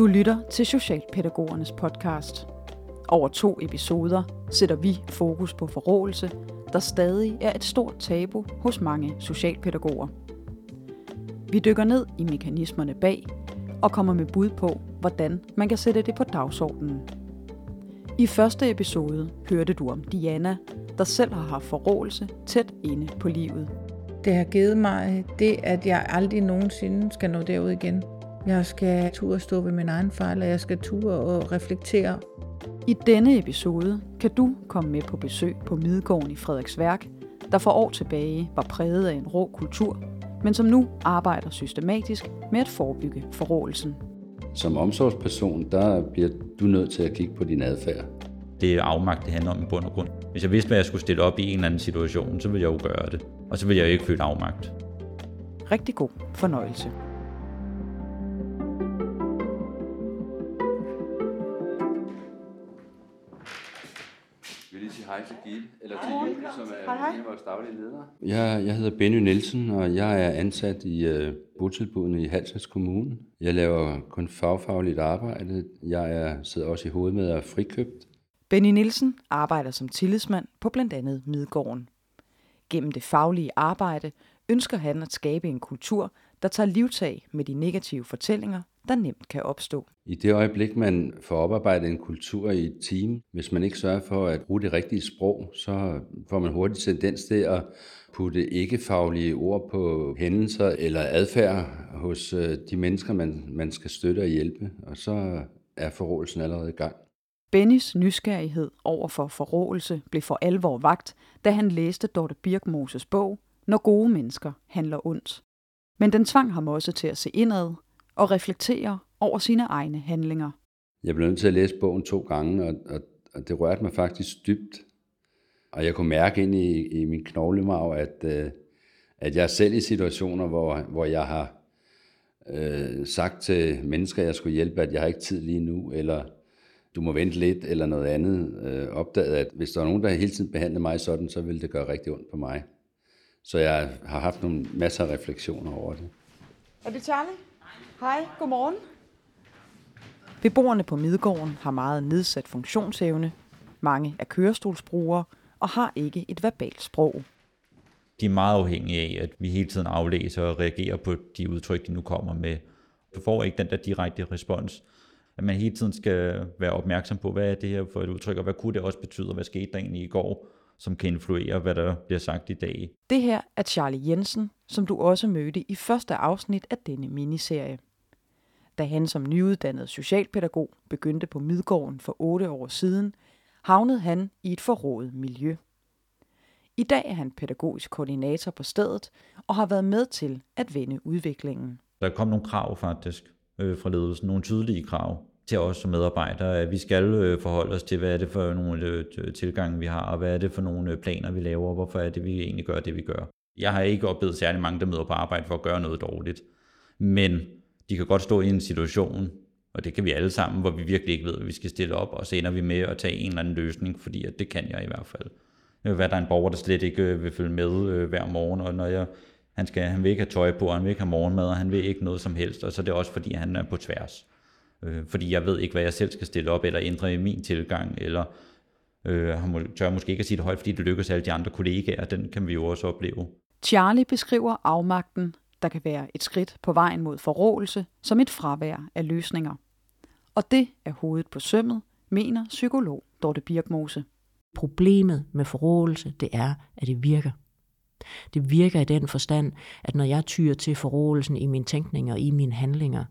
Du lytter til Socialpædagogernes podcast. Over to episoder sætter vi fokus på forrådelse, der stadig er et stort tabu hos mange socialpædagoger. Vi dykker ned i mekanismerne bag og kommer med bud på, hvordan man kan sætte det på dagsordenen. I første episode hørte du om Diana, der selv har haft forrådelse tæt inde på livet. Det har givet mig det, at jeg aldrig nogensinde skal nå derud igen. Jeg skal turde stå ved min egen fejl, og jeg skal turde og reflektere. I denne episode kan du komme med på besøg på Midgården i Frederiksværk, der for år tilbage var præget af en rå kultur, men som nu arbejder systematisk med at forebygge forrådelsen. Som omsorgsperson, der bliver du nødt til at kigge på din adfærd. Det er afmagt, det handler om i bund og grund. Hvis jeg vidste, hvad jeg skulle stille op i en eller anden situation, så ville jeg jo gøre det. Og så ville jeg jo ikke føle afmagt. Rigtig god fornøjelse. Til eller til Julie, som er en af vores daglige ledere? Jeg, jeg hedder Benny Nielsen, og jeg er ansat i uh, botilbudene i Halsnæs Kommune. Jeg laver kun fagfagligt arbejde. Jeg er, sidder også i hovedet med at frikøbt. Benny Nielsen arbejder som tillidsmand på blandt andet Midgården. Gennem det faglige arbejde ønsker han at skabe en kultur, der tager livtag med de negative fortællinger, der nemt kan opstå. I det øjeblik, man får oparbejdet en kultur i et team, hvis man ikke sørger for at bruge det rigtige sprog, så får man hurtigt tendens til at putte ikke-faglige ord på hændelser eller adfærd hos øh, de mennesker, man, man skal støtte og hjælpe, og så er forrådelsen allerede i gang. Bennys nysgerrighed over for forrådelse blev for alvor vagt, da han læste Dorte Birkmoses bog, Når gode mennesker handler ondt. Men den tvang ham også til at se indad og reflektere over sine egne handlinger. Jeg blev nødt til at læse bogen to gange, og, og, og det rørte mig faktisk dybt. Og jeg kunne mærke ind i, i min knoglemarv, at, øh, at jeg er selv i situationer, hvor, hvor jeg har øh, sagt til mennesker, jeg skulle hjælpe, at jeg har ikke tid lige nu, eller du må vente lidt, eller noget andet. Øh, opdaget, at hvis der er nogen, der hele tiden behandler mig sådan, så vil det gøre rigtig ondt på mig. Så jeg har haft nogle masser af refleksioner over det. Er det Charlie? Hej, godmorgen. Beboerne på Midgården har meget nedsat funktionsevne, mange er kørestolsbrugere og har ikke et verbalt sprog. De er meget afhængige af, at vi hele tiden aflæser og reagerer på de udtryk, de nu kommer med. Du får ikke den der direkte respons. At man hele tiden skal være opmærksom på, hvad er det her for et udtryk, og hvad kunne det også betyde, og hvad skete der egentlig i går, som kan influere, hvad der bliver sagt i dag. Det her er Charlie Jensen, som du også mødte i første afsnit af denne miniserie. Da han som nyuddannet socialpædagog begyndte på Midgården for otte år siden, havnede han i et forrådet miljø. I dag er han pædagogisk koordinator på stedet og har været med til at vende udviklingen. Der kom nogle krav faktisk øh, fra ledelsen, nogle tydelige krav til os som medarbejdere, at vi skal øh, forholde os til, hvad er det for nogle øh, tilgange, vi har, og hvad er det for nogle øh, planer, vi laver, og hvorfor er det, vi egentlig gør det, vi gør. Jeg har ikke oplevet særlig mange, der møder på arbejde for at gøre noget dårligt, men de kan godt stå i en situation, og det kan vi alle sammen, hvor vi virkelig ikke ved, hvad vi skal stille op, og så ender vi med at tage en eller anden løsning, fordi at det kan jeg i hvert fald. Hvad der er en borger, der slet ikke vil følge med hver morgen, og når jeg, han, skal, han vil ikke have tøj på, han vil ikke have morgenmad, og han vil ikke noget som helst, og så er det også fordi, han er på tværs. Øh, fordi jeg ved ikke, hvad jeg selv skal stille op, eller ændre i min tilgang, eller øh, tør måske ikke at sige det højt, fordi det lykkes alle de andre kollegaer, den kan vi jo også opleve. Charlie beskriver afmagten, der kan være et skridt på vejen mod forrådelse, som et fravær af løsninger. Og det er hovedet på sømmet, mener psykolog Dorte Birkmose. Problemet med forrådelse, det er, at det virker. Det virker i den forstand, at når jeg tyrer til forrådelsen i mine tænkninger og i mine handlinger,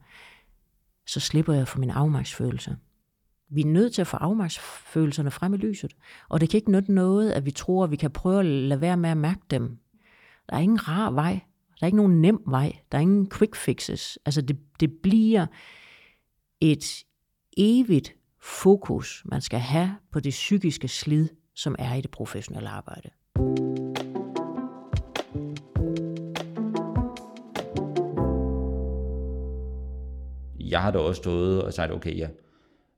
så slipper jeg for min afmagtsfølelse. Vi er nødt til at få afmagtsfølelserne frem i lyset, og det kan ikke nytte noget, at vi tror, at vi kan prøve at lade være med at mærke dem. Der er ingen rar vej. Der er ikke nogen nem vej. Der er ingen quick fixes. Altså det, det bliver et evigt fokus, man skal have på det psykiske slid, som er i det professionelle arbejde. Jeg har da også stået og sagt, okay, ja,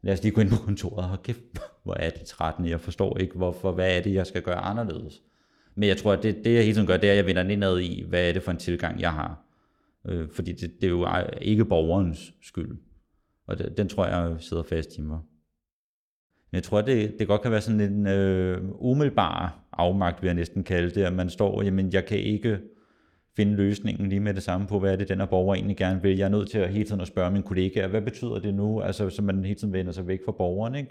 lad os lige gå ind på kontoret, og kæft, hvor er det 13, jeg forstår ikke, hvorfor, hvad er det, jeg skal gøre anderledes. Men jeg tror, at det, det jeg hele tiden gør, det er, at jeg vender indad i, hvad er det for en tilgang, jeg har. Øh, fordi det, det er jo ikke borgerens skyld. Og det, den tror jeg sidder fast i mig. Men jeg tror, det, det godt kan være sådan en øh, umiddelbar afmagt, vil jeg næsten kalde det, at man står, jamen jeg kan ikke finde løsningen lige med det samme på, hvad er det, den her borger egentlig gerne vil. Jeg er nødt til at hele tiden at spørge min kollega, hvad betyder det nu? Altså, så man hele tiden vender sig væk fra borgeren, ikke?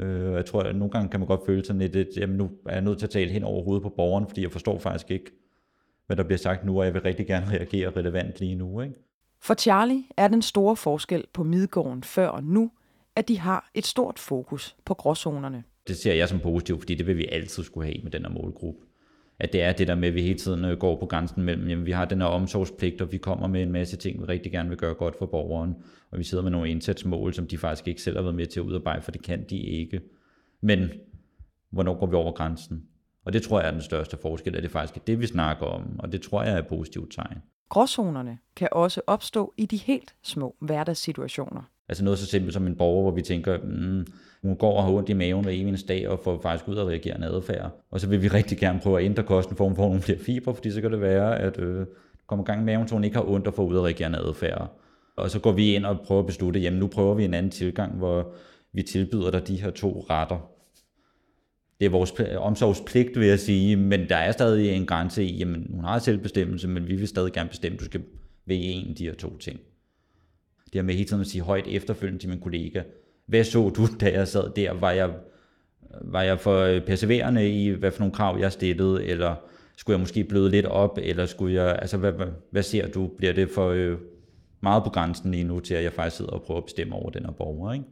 Øh, jeg tror, at nogle gange kan man godt føle sådan lidt, at jamen, nu er jeg nødt til at tale hen over hovedet på borgeren, fordi jeg forstår faktisk ikke, hvad der bliver sagt nu, og jeg vil rigtig gerne reagere relevant lige nu. Ikke? For Charlie er den store forskel på Midgården før og nu, at de har et stort fokus på gråzonerne. Det ser jeg som positivt, fordi det vil vi altid skulle have med den her målgruppe at det er det der med, at vi hele tiden øh, går på grænsen mellem, jamen vi har den her omsorgspligt, og vi kommer med en masse ting, vi rigtig gerne vil gøre godt for borgeren, og vi sidder med nogle indsatsmål, som de faktisk ikke selv har været med til at udarbejde, for det kan de ikke. Men hvornår går vi over grænsen? Og det tror jeg er den største forskel, at det faktisk er det, vi snakker om, og det tror jeg er et positivt tegn. Gråzonerne kan også opstå i de helt små hverdagssituationer. Altså noget så simpelt som en borger, hvor vi tænker, mm, hun går og har ondt i maven hver eneste dag og får faktisk ud af reagerende adfærd. Og så vil vi rigtig gerne prøve at ændre kosten, for hun får nogle flere fibre, fordi så kan det være, at øh, kommer gang i maven, så hun ikke har ondt og får ud af reagerende adfærd. Og så går vi ind og prøver at beslutte, jamen nu prøver vi en anden tilgang, hvor vi tilbyder dig de her to retter. Det er vores omsorgspligt, vil jeg sige, men der er stadig en grænse i, jamen hun har selvbestemmelse, men vi vil stadig gerne bestemme, at du skal vælge en af de her to ting. Det her med hele tiden at sige højt efterfølgende til min kollega, hvad så du, da jeg sad der? Var jeg, var jeg for øh, perseverende i, hvad for nogle krav jeg stillede, eller skulle jeg måske bløde lidt op, eller skulle jeg, altså hvad, hvad, hvad ser du? Bliver det for øh, meget på grænsen lige nu, til at jeg faktisk sidder og prøver at bestemme over den her borger, ikke?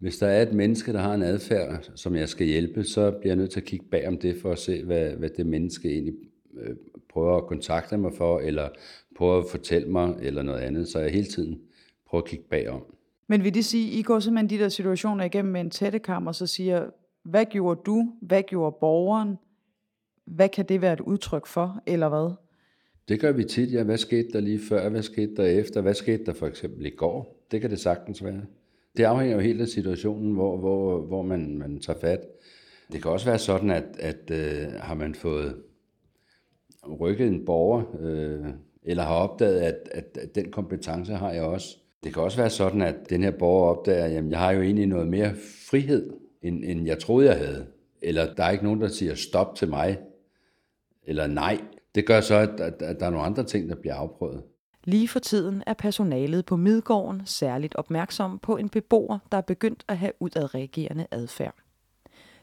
Hvis der er et menneske, der har en adfærd, som jeg skal hjælpe, så bliver jeg nødt til at kigge bag om det, for at se, hvad, hvad det menneske egentlig øh, prøver at kontakte mig for, eller prøver at fortælle mig, eller noget andet. Så jeg hele tiden prøver at kigge bagom. Men vil det sige, I går simpelthen de der situationer igennem med en tættekam, og så siger, hvad gjorde du? Hvad gjorde borgeren? Hvad kan det være et udtryk for, eller hvad? Det gør vi tit, ja. Hvad skete der lige før? Hvad skete der efter? Hvad skete der for eksempel i går? Det kan det sagtens være. Det afhænger jo helt af situationen, hvor, hvor, hvor man, man tager fat. Det kan også være sådan, at, at øh, har man fået rykket en borger, øh, eller har opdaget, at, at, at den kompetence har jeg også, det kan også være sådan, at den her borger opdager, at jeg har jo egentlig noget mere frihed, end, end jeg troede, jeg havde. Eller der er ikke nogen, der siger stop til mig, eller nej. Det gør så, at, at, at der er nogle andre ting, der bliver afprøvet. Lige for tiden er personalet på Midgården særligt opmærksom på en beboer, der er begyndt at have udadreagerende adfærd.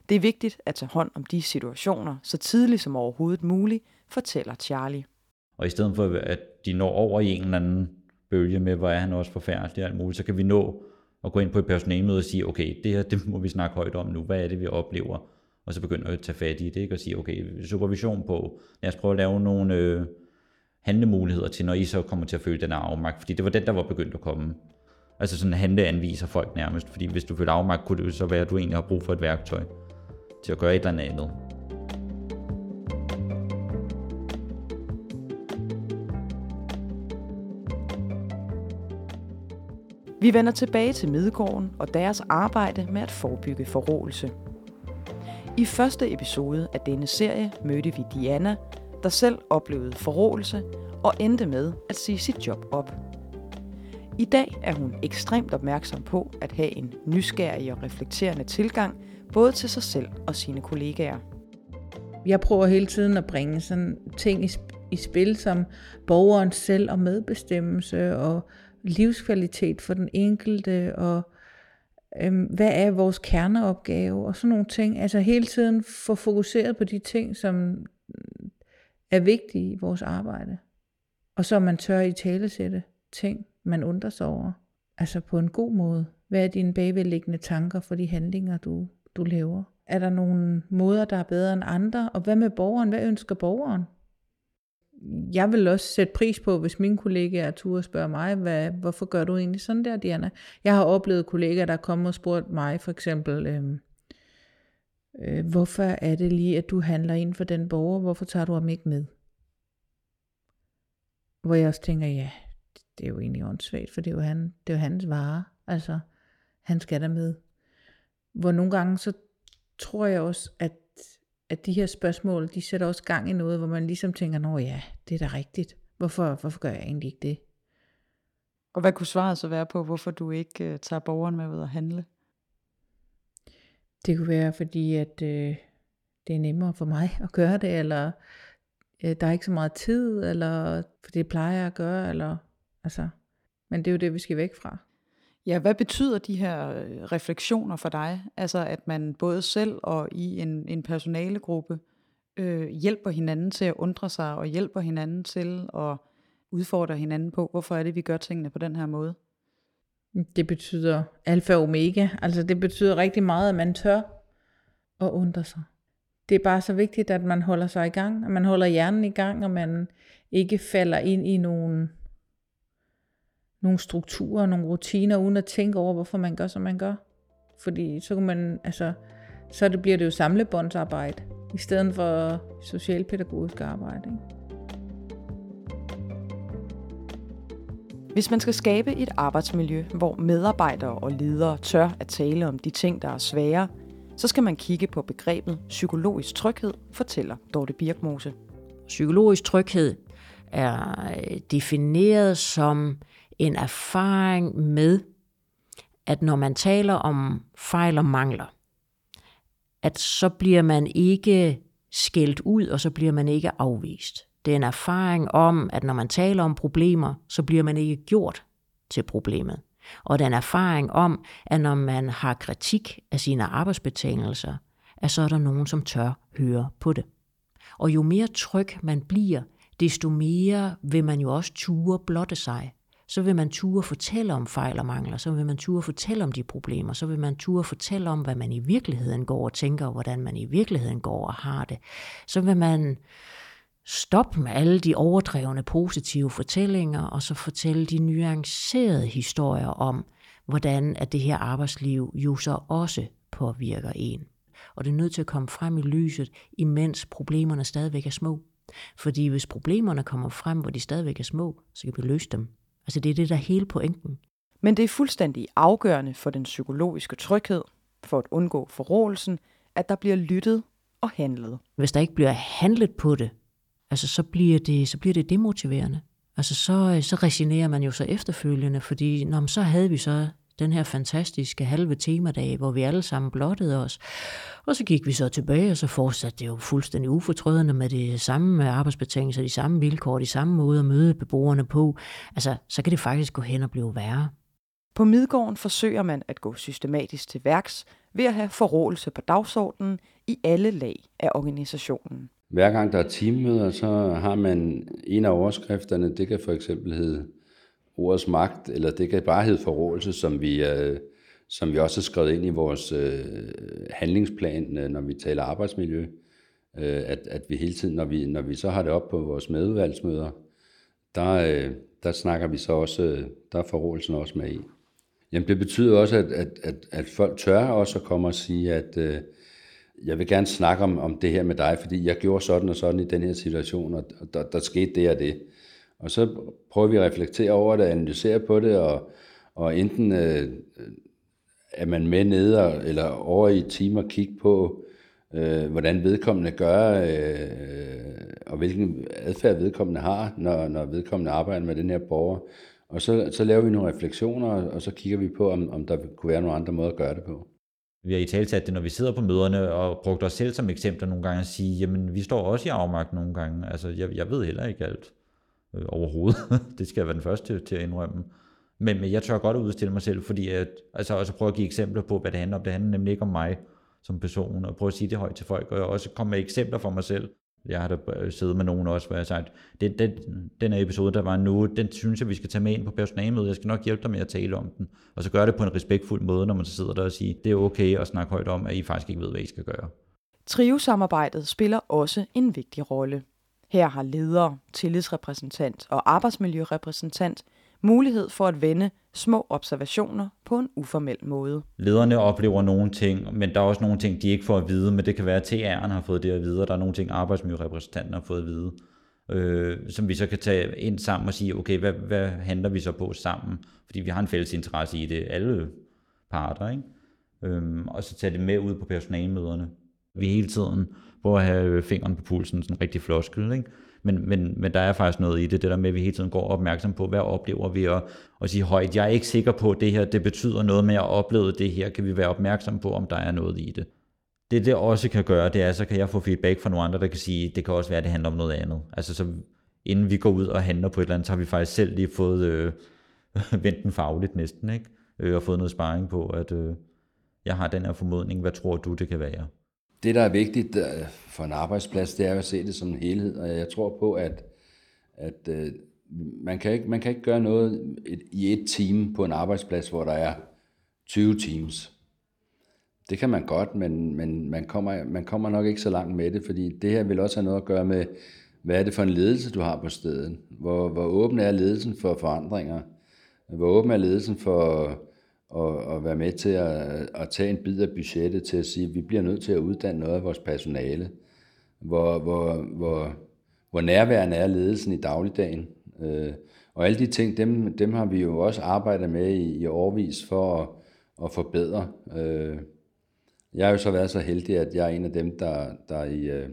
Det er vigtigt at tage hånd om de situationer så tidligt som overhovedet muligt, fortæller Charlie. Og i stedet for, at de når over i en eller anden bølge med, hvor er han også forfærdelig og alt muligt, så kan vi nå at gå ind på et personalemøde og sige, okay, det her, det må vi snakke højt om nu, hvad er det, vi oplever? Og så begynder at tage fat i det, ikke? og sige, okay, supervision på, lad os prøve at lave nogle øh, handlemuligheder til, når I så kommer til at føle den afmagt, fordi det var den, der var begyndt at komme. Altså sådan handleanviser folk nærmest, fordi hvis du føler afmagt, kunne det jo så være, at du egentlig har brug for et værktøj til at gøre et eller andet. Vi vender tilbage til Midgården og deres arbejde med at forebygge forråelse. I første episode af denne serie mødte vi Diana, der selv oplevede forråelse og endte med at sige sit job op. I dag er hun ekstremt opmærksom på at have en nysgerrig og reflekterende tilgang både til sig selv og sine kollegaer. Jeg prøver hele tiden at bringe sådan ting i, i spil som borgerens selv og medbestemmelse og livskvalitet for den enkelte, og øhm, hvad er vores kerneopgave, og sådan nogle ting. Altså hele tiden få fokuseret på de ting, som er vigtige i vores arbejde. Og så man tør i talesætte ting, man undrer sig over. Altså på en god måde. Hvad er dine bagvedliggende tanker for de handlinger, du, du laver? Er der nogle måder, der er bedre end andre? Og hvad med borgeren? Hvad ønsker borgeren? Jeg vil også sætte pris på, hvis mine kollegaer turde spørge mig, hvad, hvorfor gør du egentlig sådan der, Diana? Jeg har oplevet kollegaer, der er kommet og spurgt mig for eksempel, øh, øh, hvorfor er det lige, at du handler ind for den borger, hvorfor tager du ham ikke med? Hvor jeg også tænker, ja, det er jo egentlig åndssvagt, for det er jo, han, det er jo hans vare, altså han skal der med. Hvor nogle gange så tror jeg også, at at de her spørgsmål, de sætter også gang i noget, hvor man ligesom tænker, nå ja, det er da rigtigt. Hvorfor, hvorfor gør jeg egentlig ikke det? Og hvad kunne svaret så være på, hvorfor du ikke uh, tager borgeren med ud og handle? Det kunne være, fordi at øh, det er nemmere for mig at gøre det, eller øh, der er ikke så meget tid, eller for det plejer jeg at gøre, eller altså. Men det er jo det, vi skal væk fra. Ja, hvad betyder de her øh, refleksioner for dig? Altså at man både selv og i en, en personalegruppe øh, hjælper hinanden til at undre sig, og hjælper hinanden til at udfordre hinanden på, hvorfor er det, vi gør tingene på den her måde? Det betyder alfa og omega. Altså det betyder rigtig meget, at man tør at undre sig. Det er bare så vigtigt, at man holder sig i gang, at man holder hjernen i gang, og man ikke falder ind i nogle, nogle strukturer, nogle rutiner, uden at tænke over, hvorfor man gør, som man gør. Fordi så kan man, altså, så det bliver det jo samlebåndsarbejde, i stedet for socialpædagogisk arbejde. Ikke? Hvis man skal skabe et arbejdsmiljø, hvor medarbejdere og ledere tør at tale om de ting, der er svære, så skal man kigge på begrebet psykologisk tryghed, fortæller Dorte Birkmose. Psykologisk tryghed er defineret som en erfaring med, at når man taler om fejl og mangler, at så bliver man ikke skældt ud, og så bliver man ikke afvist. Det er en erfaring om, at når man taler om problemer, så bliver man ikke gjort til problemet. Og den er erfaring om, at når man har kritik af sine arbejdsbetingelser, at så er der nogen, som tør høre på det. Og jo mere tryg man bliver, desto mere vil man jo også ture blotte sig. Så vil man ture fortælle om fejl og mangler, så vil man ture fortælle om de problemer, så vil man ture fortælle om, hvad man i virkeligheden går og tænker, og hvordan man i virkeligheden går og har det. Så vil man stoppe med alle de overdrevne positive fortællinger, og så fortælle de nuancerede historier om, hvordan at det her arbejdsliv jo så også påvirker en. Og det er nødt til at komme frem i lyset, imens problemerne stadigvæk er små. Fordi hvis problemerne kommer frem, hvor de stadigvæk er små, så kan vi løse dem. Altså det er det, der er hele pointen. Men det er fuldstændig afgørende for den psykologiske tryghed, for at undgå forrådelsen, at der bliver lyttet og handlet. Hvis der ikke bliver handlet på det, altså så bliver det, så bliver det demotiverende. Altså så, så resignerer man jo så efterfølgende, fordi når så havde vi så den her fantastiske halve temadag, hvor vi alle sammen blottede os. Og så gik vi så tilbage, og så fortsatte det jo fuldstændig ufortrødende med de samme arbejdsbetingelser, de samme vilkår, de samme måder at møde beboerne på. Altså, så kan det faktisk gå hen og blive værre. På Midgården forsøger man at gå systematisk til værks ved at have forrådelse på dagsordenen i alle lag af organisationen. Hver gang der er teammøder, så har man en af overskrifterne, det kan for eksempel hedde ordets magt, eller det kan bare hedde forrådelse, som vi, øh, som vi også har skrevet ind i vores øh, handlingsplan, øh, når vi taler arbejdsmiljø, øh, at, at vi hele tiden, når vi, når vi så har det op på vores medudvalgsmøder, der, øh, der snakker vi så også, øh, der er forrådelsen også med i. Jamen det betyder også, at, at, at, at folk tør også at komme og sige, at øh, jeg vil gerne snakke om, om det her med dig, fordi jeg gjorde sådan og sådan i den her situation, og der, der skete det og det. Og så prøver vi at reflektere over det, analysere på det, og, og enten øh, er man med nede eller over i et team og kigge på, øh, hvordan vedkommende gør, øh, og hvilken adfærd vedkommende har, når, når vedkommende arbejder med den her borger. Og så, så laver vi nogle refleksioner, og så kigger vi på, om, om der kunne være nogle andre måder at gøre det på. Vi har i talsat det, når vi sidder på møderne, og brugt os selv som eksempler nogle gange, at sige, jamen vi står også i afmagt nogle gange. Altså jeg, jeg ved heller ikke alt øh, overhovedet. det skal jeg være den første til, at indrømme. Men, men jeg tør godt at udstille mig selv, fordi at, altså også prøve at give eksempler på, hvad det handler om. Det handler nemlig ikke om mig som person, og prøve at sige det højt til folk, og jeg også komme med eksempler for mig selv. Jeg har da øh, siddet med nogen også, hvor jeg har sagt, den, den, den episode, der var nu, den synes jeg, vi skal tage med ind på personalemødet. Jeg skal nok hjælpe dig med at tale om den. Og så gør det på en respektfuld måde, når man så sidder der og siger, det er okay at snakke højt om, at I faktisk ikke ved, hvad I skal gøre. Trio-samarbejdet spiller også en vigtig rolle. Her har leder, tillidsrepræsentant og arbejdsmiljørepræsentant mulighed for at vende små observationer på en uformel måde. Lederne oplever nogle ting, men der er også nogle ting, de ikke får at vide, men det kan være, at TR'en har fået det at vide, og der er nogle ting, arbejdsmiljørepræsentanten har fået at vide, øh, som vi så kan tage ind sammen og sige, okay, hvad, hvad handler vi så på sammen? Fordi vi har en fælles interesse i det, alle parter, ikke? Øhm, og så tage det med ud på personalemøderne. Vi hele tiden prøver at have fingeren på pulsen, sådan en rigtig floskel, ikke? Men, men, men der er faktisk noget i det, det der med, at vi hele tiden går opmærksom på, hvad oplever vi, og, og sige højt, jeg er ikke sikker på, at det her det betyder noget, men jeg oplevede det her, kan vi være opmærksom på, om der er noget i det. Det, det også kan gøre, det er, så kan jeg få feedback fra nogle andre, der kan sige, det kan også være, at det handler om noget andet. Altså, så inden vi går ud og handler på et eller andet, så har vi faktisk selv lige fået øh, vendt den fagligt næsten, ikke? Øh, og fået noget sparring på, at øh, jeg har den her formodning, hvad tror du, det kan være? Det, der er vigtigt øh, for en arbejdsplads, det er at se det som en helhed, og jeg tror på, at, at øh, man, kan ikke, man kan ikke gøre noget i et team på en arbejdsplads, hvor der er 20 teams. Det kan man godt, men, men man, kommer, man kommer nok ikke så langt med det, fordi det her vil også have noget at gøre med, hvad er det for en ledelse, du har på stedet? Hvor, hvor åben er ledelsen for forandringer? Hvor åben er ledelsen for og, og være med til at, at tage en bid af budgettet til at sige, at vi bliver nødt til at uddanne noget af vores personale? Hvor, hvor, hvor, hvor nærværende er ledelsen i dagligdagen? Øh, og alle de ting, dem, dem har vi jo også arbejdet med i, i årvis for at, at forbedre. Øh, jeg har jo så været så heldig, at jeg er en af dem, der, der i øh,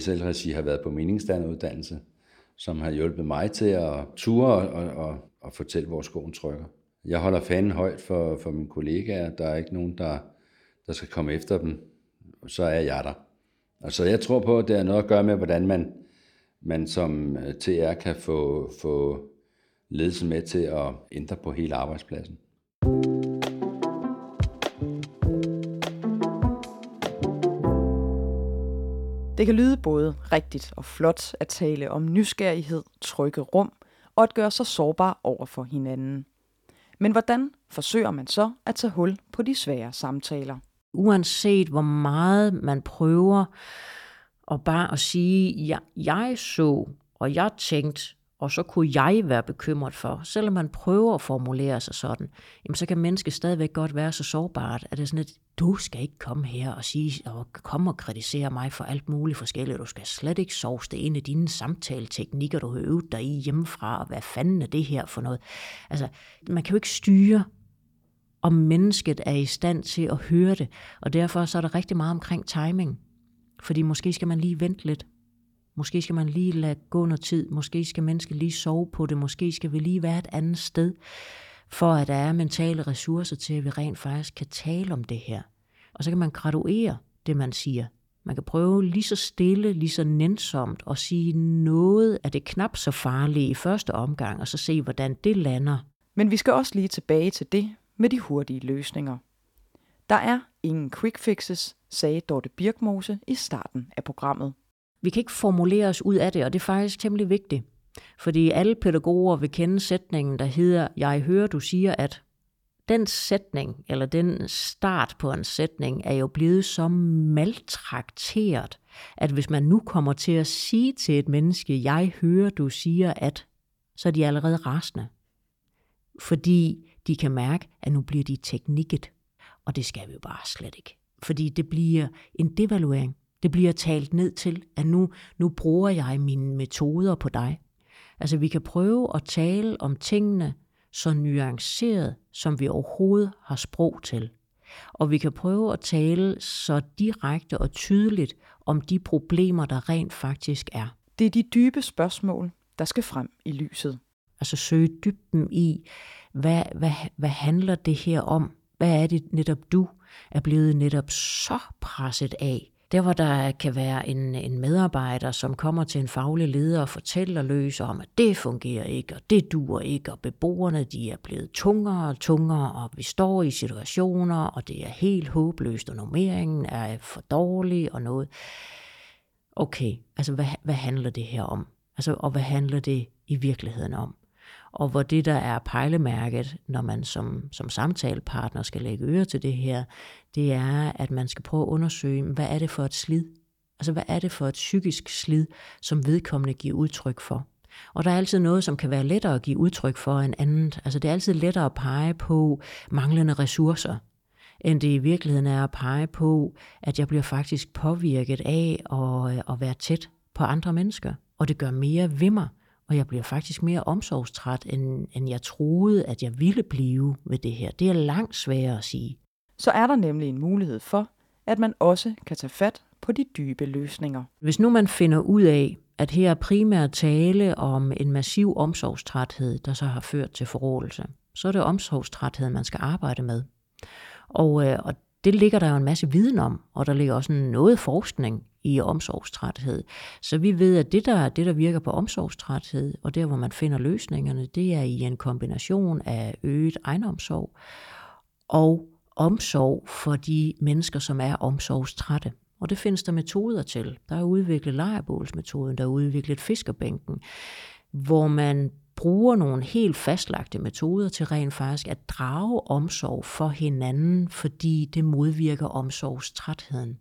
SL-regi har været på meningsdanneruddannelse, som har hjulpet mig til at ture og, og, og, og fortælle, hvor skoen trykker. Jeg holder fanden højt for, for mine kollegaer. Der er ikke nogen, der, der skal komme efter dem. Så er jeg der. Og så jeg tror på, at det har noget at gøre med, hvordan man, man som øh, TR kan få, få ledelsen med til at ændre på hele arbejdspladsen. Det kan lyde både rigtigt og flot at tale om nysgerrighed, trygge rum og at gøre sig sårbar over for hinanden. Men hvordan forsøger man så at tage hul på de svære samtaler? Uanset hvor meget man prøver og bare at sige, ja, jeg så, og jeg tænkte, og så kunne jeg være bekymret for, selvom man prøver at formulere sig sådan, jamen så kan mennesket stadigvæk godt være så sårbart, at det er sådan, at du skal ikke komme her og sige, og komme og kritisere mig for alt muligt forskelligt. Du skal slet ikke sove det ind i dine samtaleteknikker, du har øvet dig i hjemmefra, og hvad fanden er det her for noget? Altså, man kan jo ikke styre, om mennesket er i stand til at høre det, og derfor så er der rigtig meget omkring timing. Fordi måske skal man lige vente lidt. Måske skal man lige lade gå noget tid. Måske skal mennesket lige sove på det. Måske skal vi lige være et andet sted, for at der er mentale ressourcer til, at vi rent faktisk kan tale om det her. Og så kan man graduere det, man siger. Man kan prøve lige så stille, lige så nænsomt at sige noget af det knap så farlige i første omgang, og så se, hvordan det lander. Men vi skal også lige tilbage til det med de hurtige løsninger. Der er ingen quick fixes, sagde Dorte Birkmose i starten af programmet. Vi kan ikke formulere os ud af det, og det er faktisk temmelig vigtigt. Fordi alle pædagoger vil kende sætningen, der hedder, jeg hører, du siger, at den sætning, eller den start på en sætning, er jo blevet så maltrakteret, at hvis man nu kommer til at sige til et menneske, jeg hører, du siger, at, så er de allerede rasende. Fordi de kan mærke, at nu bliver de teknikket. Og det skal vi jo bare slet ikke. Fordi det bliver en devaluering. Det bliver talt ned til, at nu, nu bruger jeg mine metoder på dig. Altså vi kan prøve at tale om tingene så nuanceret, som vi overhovedet har sprog til. Og vi kan prøve at tale så direkte og tydeligt om de problemer, der rent faktisk er. Det er de dybe spørgsmål, der skal frem i lyset. Altså søge dybden i, hvad, hvad, hvad handler det her om? Hvad er det netop du er blevet netop så presset af? Der hvor der kan være en, en medarbejder, som kommer til en faglig leder og fortæller løs om, at det fungerer ikke, og det duer ikke, og beboerne de er blevet tungere og tungere, og vi står i situationer, og det er helt håbløst, og normeringen er for dårlig og noget. Okay, altså hvad, hvad handler det her om? Altså, og hvad handler det i virkeligheden om? Og hvor det, der er pejlemærket, når man som, som samtalepartner skal lægge øre til det her, det er, at man skal prøve at undersøge, hvad er det for et slid? Altså, hvad er det for et psykisk slid, som vedkommende giver udtryk for? Og der er altid noget, som kan være lettere at give udtryk for end andet. Altså, det er altid lettere at pege på manglende ressourcer, end det i virkeligheden er at pege på, at jeg bliver faktisk påvirket af at, øh, at være tæt på andre mennesker. Og det gør mere ved mig og jeg bliver faktisk mere omsorgstræt, end, end jeg troede, at jeg ville blive ved det her. Det er langt sværere at sige. Så er der nemlig en mulighed for, at man også kan tage fat på de dybe løsninger. Hvis nu man finder ud af, at her er primært tale om en massiv omsorgstræthed, der så har ført til forrådelse, så er det omsorgstræthed, man skal arbejde med. Og, øh, og det ligger der jo en masse viden om, og der ligger også noget forskning i omsorgstræthed. Så vi ved, at det der, det, der virker på omsorgstræthed, og der, hvor man finder løsningerne, det er i en kombination af øget egenomsorg og omsorg for de mennesker, som er omsorgstrætte. Og det findes der metoder til. Der er udviklet lejrebålsmetoden, der er udviklet fiskerbænken, hvor man bruger nogle helt fastlagte metoder til rent faktisk at drage omsorg for hinanden, fordi det modvirker omsorgstrætheden.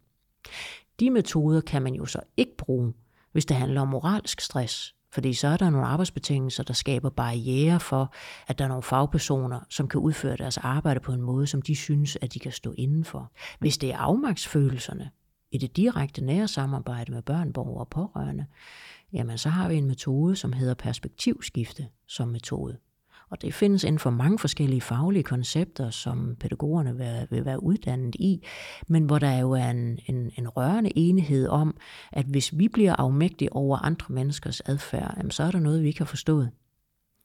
De metoder kan man jo så ikke bruge, hvis det handler om moralsk stress, fordi så er der nogle arbejdsbetingelser, der skaber barriere for, at der er nogle fagpersoner, som kan udføre deres arbejde på en måde, som de synes, at de kan stå indenfor. Hvis det er afmagtsfølelserne i det direkte nære samarbejde med børn, borgere og pårørende, jamen så har vi en metode, som hedder perspektivskifte som metode. Og det findes inden for mange forskellige faglige koncepter, som pædagogerne vil, vil være uddannet i, men hvor der jo er en, en, en rørende enighed om, at hvis vi bliver afmægtige over andre menneskers adfærd, jamen så er der noget, vi ikke har forstået.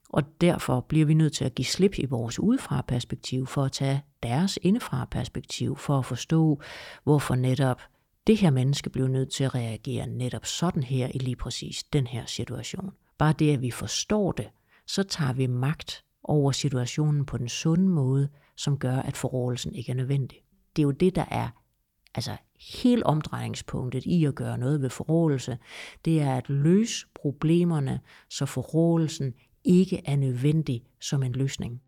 Og derfor bliver vi nødt til at give slip i vores udefra perspektiv for at tage deres indefra perspektiv for at forstå, hvorfor netop det her menneske blev nødt til at reagere netop sådan her i lige præcis den her situation. Bare det, at vi forstår det, så tager vi magt over situationen på den sunde måde, som gør, at forrådelsen ikke er nødvendig. Det er jo det, der er altså helt omdrejningspunktet i at gøre noget ved forrådelse. Det er at løse problemerne, så forrådelsen ikke er nødvendig som en løsning.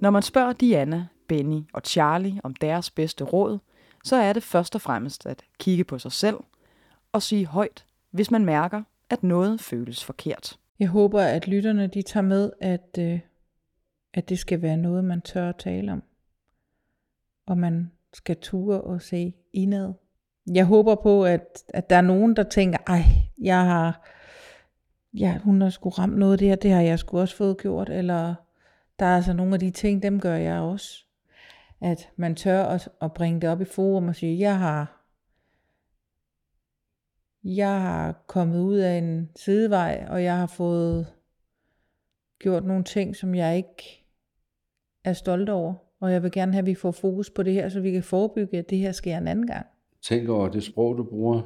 Når man spørger Diana, Benny og Charlie om deres bedste råd, så er det først og fremmest at kigge på sig selv og sige højt, hvis man mærker, at noget føles forkert. Jeg håber, at lytterne de tager med, at, øh, at det skal være noget, man tør at tale om. Og man skal ture og se indad. Jeg håber på, at, at der er nogen, der tænker, ej, jeg har, ja, hun har sgu ramt noget der, det har jeg sgu også fået gjort, eller der er altså nogle af de ting, dem gør jeg også. At man tør at, at bringe det op i forum og sige, jeg har, jeg har kommet ud af en sidevej, og jeg har fået gjort nogle ting, som jeg ikke er stolt over. Og jeg vil gerne have, at vi får fokus på det her, så vi kan forebygge, at det her sker en anden gang. Tænk over det sprog, du bruger.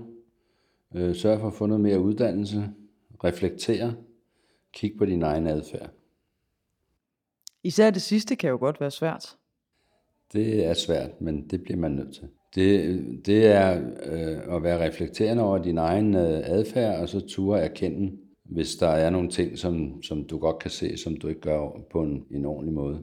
Øh, sørg for at få noget mere uddannelse. Reflektere. Kig på din egen adfærd. Især det sidste kan jo godt være svært. Det er svært, men det bliver man nødt til. Det, det er øh, at være reflekterende over din egen øh, adfærd, og så ture erkende, hvis der er nogle ting, som, som du godt kan se, som du ikke gør på en, en ordentlig måde.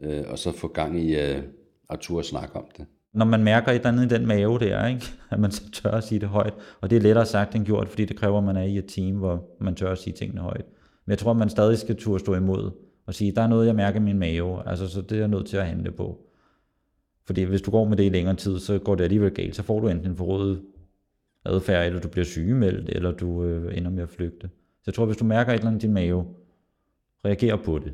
Øh, og så få gang i øh, at ture snakke om det. Når man mærker et eller andet i den mave der, ikke? at man så tør at sige det højt. Og det er lettere sagt end gjort, fordi det kræver, at man er i et team, hvor man tør at sige tingene højt. Men jeg tror, at man stadig skal turde stå imod og sige, der er noget, jeg mærker i min mave, altså, så det er jeg nødt til at handle på. Fordi hvis du går med det i længere tid, så går det alligevel galt. Så får du enten en forrådet adfærd, eller du bliver sygemeldt, eller du øh, ender med at flygte. Så jeg tror, hvis du mærker et eller andet i din mave, reagerer på det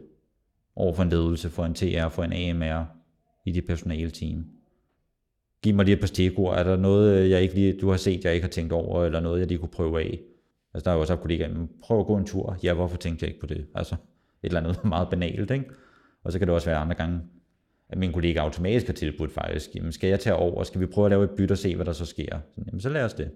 over for en ledelse, for en TR, for en AMR i dit personale team. Giv mig lige et par stikord. Er der noget, øh, jeg ikke lige, du har set, jeg ikke har tænkt over, eller noget, jeg lige kunne prøve af? Altså, der er jo også haft kollegaer, prøv at gå en tur. Ja, hvorfor tænkte jeg ikke på det? Altså, et eller andet meget banalt, ikke? Og så kan det også være andre gange, at min kollega automatisk har tilbudt faktisk, jamen skal jeg tage over, skal vi prøve at lave et bytte og se, hvad der så sker? Så, jamen så lad os det.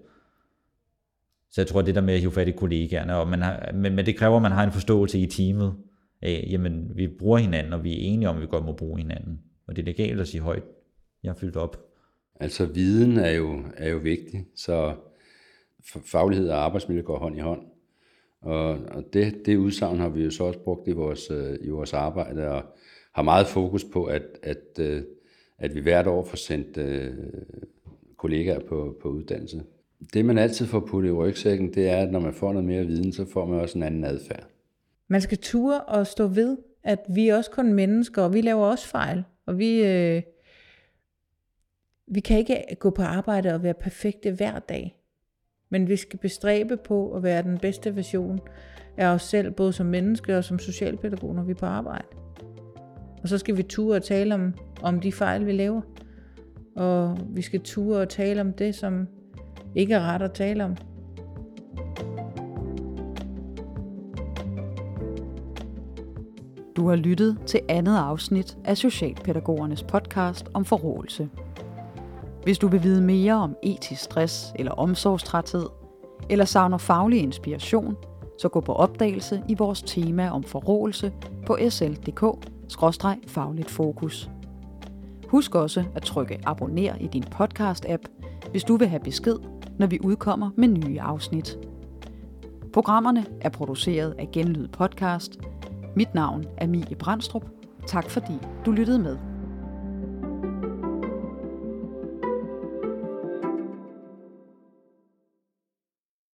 Så jeg tror, det der med at hive fat i kollegaerne, og man har, men, men det kræver, at man har en forståelse i teamet, af, jamen vi bruger hinanden, og vi er enige om, at vi godt må bruge hinanden. Og det er legalt at sige højt, jeg har fyldt op. Altså viden er jo, er jo vigtig, så faglighed og arbejdsmiljø går hånd i hånd. Og, og det, det udsagn har vi jo så også brugt i vores, øh, i vores arbejde, og har meget fokus på, at, at, øh, at vi hvert år får sendt øh, kollegaer på, på uddannelse. Det man altid får puttet i rygsækken, det er, at når man får noget mere viden, så får man også en anden adfærd. Man skal ture og stå ved, at vi er også kun mennesker, og vi laver også fejl. Og vi, øh, vi kan ikke gå på arbejde og være perfekte hver dag. Men vi skal bestræbe på at være den bedste version af os selv, både som menneske og som socialpædagog, når vi er på arbejde. Og så skal vi ture og tale om, om de fejl, vi laver. Og vi skal ture og tale om det, som ikke er ret at tale om. Du har lyttet til andet afsnit af Socialpædagogernes podcast om forrådelse. Hvis du vil vide mere om etisk stress eller omsorgstræthed, eller savner faglig inspiration, så gå på opdagelse i vores tema om forrådelse på sl.dk fagligt fokus. Husk også at trykke abonner i din podcast-app, hvis du vil have besked, når vi udkommer med nye afsnit. Programmerne er produceret af Genlyd Podcast. Mit navn er Mie Brandstrup. Tak fordi du lyttede med.